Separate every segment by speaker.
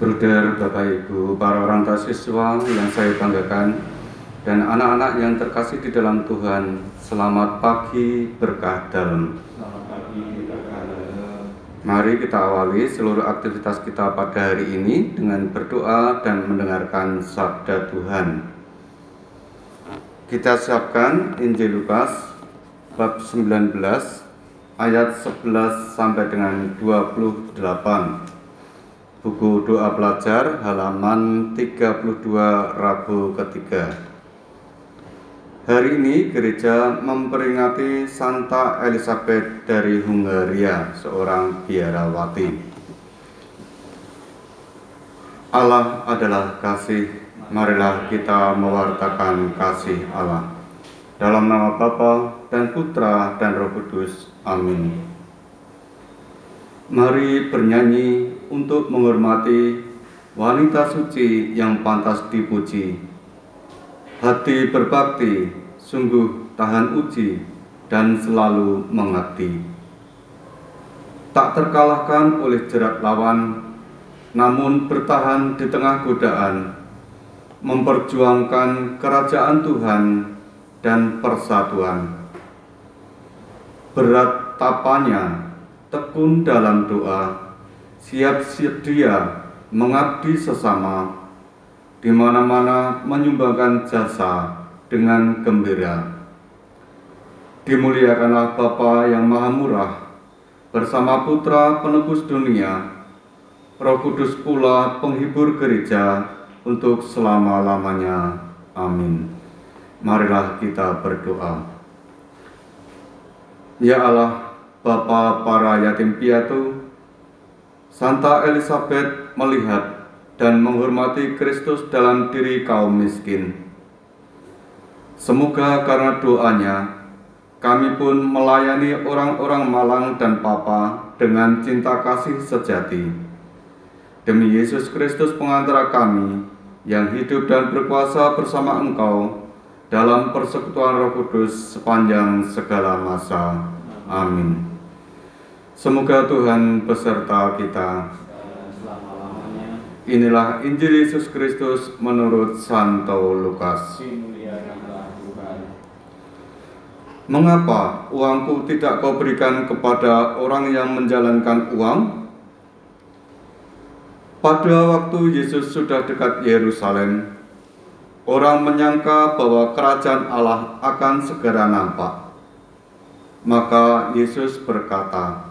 Speaker 1: Bruder, Bapak Ibu, para orang tua siswa yang saya banggakan, dan anak-anak yang terkasih di dalam Tuhan, selamat pagi berkah dalam. Mari kita awali seluruh aktivitas kita pada hari ini dengan berdoa dan mendengarkan sabda Tuhan. Kita siapkan Injil Lukas bab 19 ayat 11 sampai dengan 28. Buku doa pelajar halaman 32 Rabu ketiga. Hari ini gereja memperingati Santa Elizabeth dari Hungaria, seorang biarawati. Allah adalah kasih, marilah kita mewartakan kasih Allah. Dalam nama Bapa dan Putra dan Roh Kudus. Amin. Mari bernyanyi untuk menghormati wanita suci yang pantas dipuji. Hati berbakti, sungguh tahan uji, dan selalu mengabdi. Tak terkalahkan oleh jerat lawan, namun bertahan di tengah godaan, memperjuangkan kerajaan Tuhan dan persatuan. Berat tapanya, tekun dalam doa, siap sedia mengabdi sesama, di mana-mana menyumbangkan jasa dengan gembira. Dimuliakanlah Bapa yang Maha Murah, bersama Putra penebus dunia, Roh Kudus pula penghibur gereja untuk selama-lamanya. Amin. Marilah kita berdoa. Ya Allah, Bapa para yatim piatu, Santa Elizabeth melihat dan menghormati Kristus dalam diri kaum miskin. Semoga karena doanya, kami pun melayani orang-orang malang dan papa dengan cinta kasih sejati. Demi Yesus Kristus pengantara kami, yang hidup dan berkuasa bersama Engkau dalam persekutuan Roh Kudus sepanjang segala masa. Amin. Semoga Tuhan beserta kita. Inilah Injil Yesus Kristus menurut Santo Lukas. Mengapa uangku tidak kau berikan kepada orang yang menjalankan uang? Pada waktu Yesus sudah dekat Yerusalem, orang menyangka bahwa kerajaan Allah akan segera nampak. Maka Yesus berkata,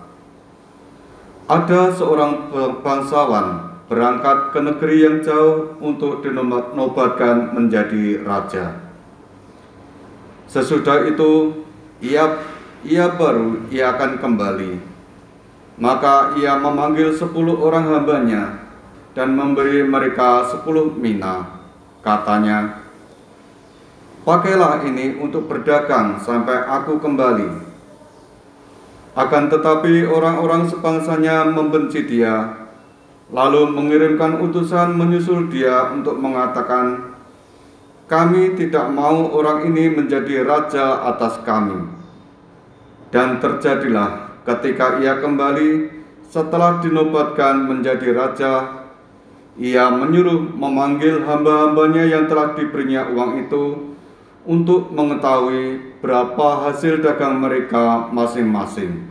Speaker 1: "Ada seorang bangsawan berangkat ke negeri yang jauh untuk dinobatkan menjadi raja. Sesudah itu, ia ia baru ia akan kembali. Maka ia memanggil sepuluh orang hambanya dan memberi mereka sepuluh mina. Katanya, Pakailah ini untuk berdagang sampai aku kembali. Akan tetapi orang-orang sebangsanya membenci dia, lalu mengirimkan utusan menyusul dia untuk mengatakan, kami tidak mau orang ini menjadi raja atas kami. Dan terjadilah ketika ia kembali setelah dinobatkan menjadi raja, ia menyuruh memanggil hamba-hambanya yang telah diberinya uang itu untuk mengetahui berapa hasil dagang mereka masing-masing.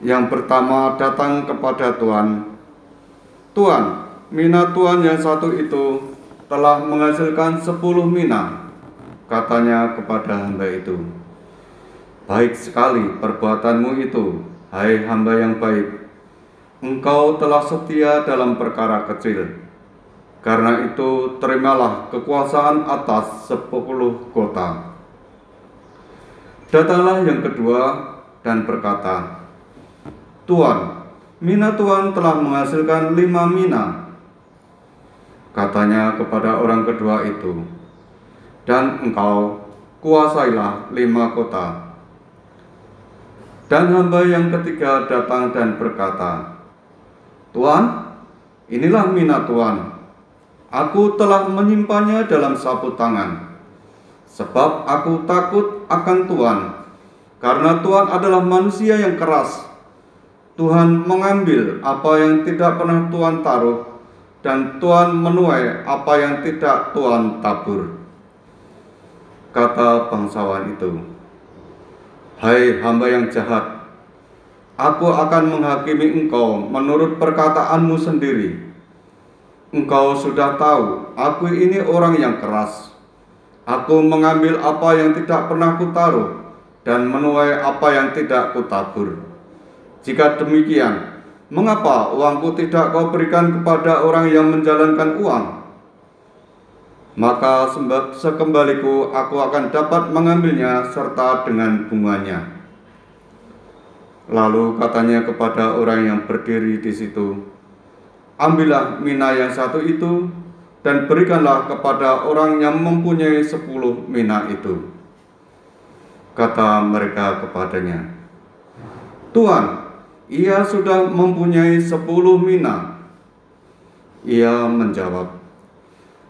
Speaker 1: Yang pertama datang kepada Tuhan, Tuhan, mina Tuhan yang satu itu telah menghasilkan sepuluh mina, katanya kepada hamba itu. Baik sekali perbuatanmu itu, hai hamba yang baik. Engkau telah setia dalam perkara kecil. Karena itu terimalah kekuasaan atas sepuluh kota. Datanglah yang kedua dan berkata, Tuan, mina Tuhan telah menghasilkan lima mina. Katanya kepada orang kedua itu, dan engkau kuasailah lima kota. Dan hamba yang ketiga datang dan berkata, Tuan, inilah mina Tuhan. Aku telah menyimpannya dalam sapu tangan, sebab aku takut akan Tuhan, karena Tuhan adalah manusia yang keras. Tuhan mengambil apa yang tidak pernah Tuhan taruh, dan Tuhan menuai apa yang tidak Tuhan tabur. Kata bangsawan itu, Hai hamba yang jahat, aku akan menghakimi engkau menurut perkataanmu sendiri. Engkau sudah tahu, aku ini orang yang keras. Aku mengambil apa yang tidak pernah kutaruh dan menuai apa yang tidak kutabur. Jika demikian, mengapa uangku tidak kau berikan kepada orang yang menjalankan uang? Maka sekembaliku aku akan dapat mengambilnya serta dengan bunganya. Lalu katanya kepada orang yang berdiri di situ, Ambillah mina yang satu itu dan berikanlah kepada orang yang mempunyai sepuluh mina itu. Kata mereka kepadanya, Tuhan, ia sudah mempunyai sepuluh mina. Ia menjawab,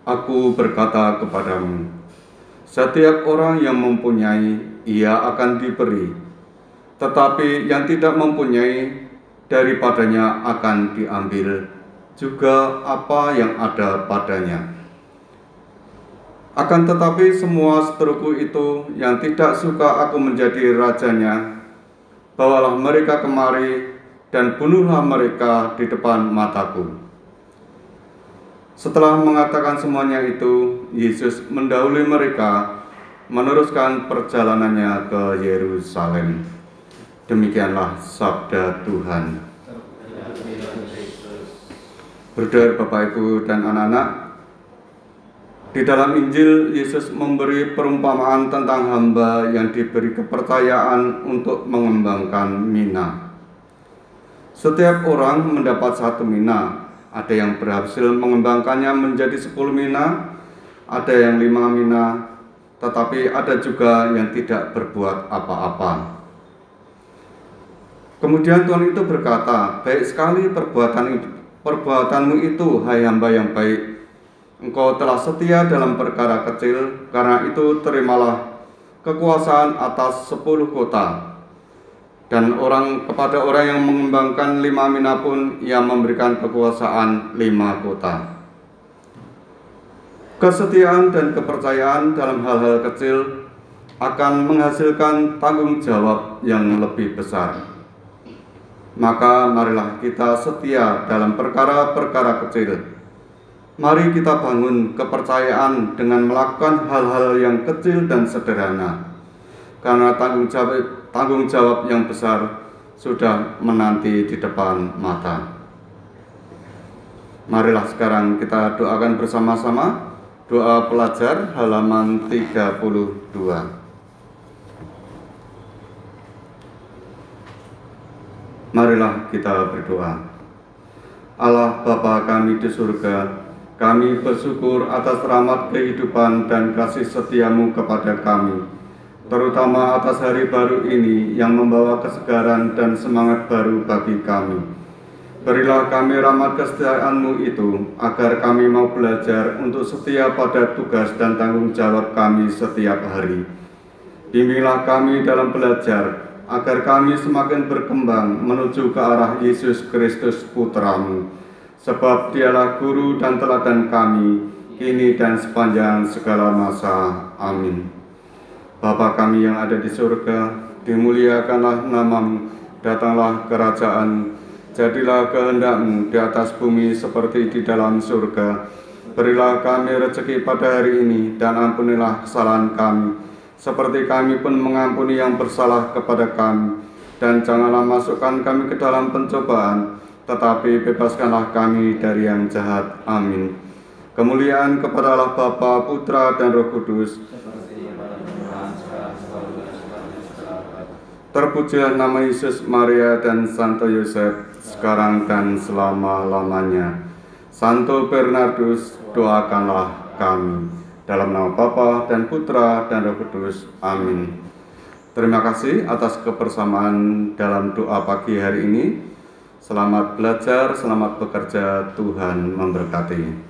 Speaker 1: Aku berkata kepadamu, setiap orang yang mempunyai, ia akan diberi. Tetapi yang tidak mempunyai, daripadanya akan diambil juga apa yang ada padanya. Akan tetapi semua seteruku itu yang tidak suka aku menjadi rajanya, bawalah mereka kemari dan bunuhlah mereka di depan mataku. Setelah mengatakan semuanya itu, Yesus mendahului mereka meneruskan perjalanannya ke Yerusalem. Demikianlah sabda Tuhan. Berdoa Bapak Ibu dan anak-anak, di dalam Injil Yesus memberi perumpamaan tentang hamba yang diberi kepercayaan untuk mengembangkan mina. Setiap orang mendapat satu mina, ada yang berhasil mengembangkannya menjadi 10 mina, ada yang lima mina, tetapi ada juga yang tidak berbuat apa-apa. Kemudian Tuhan itu berkata, baik sekali perbuatan perbuatanmu itu, hai hamba yang baik. Engkau telah setia dalam perkara kecil, karena itu terimalah kekuasaan atas sepuluh kota. Dan orang kepada orang yang mengembangkan lima mina pun ia memberikan kekuasaan lima kota. Kesetiaan dan kepercayaan dalam hal-hal kecil akan menghasilkan tanggung jawab yang lebih besar. Maka marilah kita setia dalam perkara-perkara kecil. Mari kita bangun kepercayaan dengan melakukan hal-hal yang kecil dan sederhana. Karena tanggung jawab tanggung jawab yang besar sudah menanti di depan mata. Marilah sekarang kita doakan bersama-sama doa pelajar halaman 32. Marilah kita berdoa. Allah Bapa kami di surga, kami bersyukur atas rahmat kehidupan dan kasih setiamu kepada kami, terutama atas hari baru ini yang membawa kesegaran dan semangat baru bagi kami. Berilah kami rahmat kesetiaanmu itu, agar kami mau belajar untuk setia pada tugas dan tanggung jawab kami setiap hari. Bimbinglah kami dalam belajar, agar kami semakin berkembang menuju ke arah Yesus Kristus Putramu, sebab dialah guru dan teladan kami, kini dan sepanjang segala masa. Amin. Bapa kami yang ada di surga, dimuliakanlah namamu, datanglah kerajaan, jadilah kehendakmu di atas bumi seperti di dalam surga. Berilah kami rezeki pada hari ini, dan ampunilah kesalahan kami, seperti kami pun mengampuni yang bersalah kepada kami. Dan janganlah masukkan kami ke dalam pencobaan, tetapi bebaskanlah kami dari yang jahat. Amin. Kemuliaan kepada Allah Bapa, Putra, dan Roh Kudus, Terpujilah nama Yesus, Maria, dan Santo Yosef, sekarang dan selama-lamanya. Santo Bernardus, doakanlah kami. Dalam nama Bapa dan Putra dan Roh Kudus. Amin. Terima kasih atas kebersamaan dalam doa pagi hari ini. Selamat belajar, selamat bekerja, Tuhan memberkati.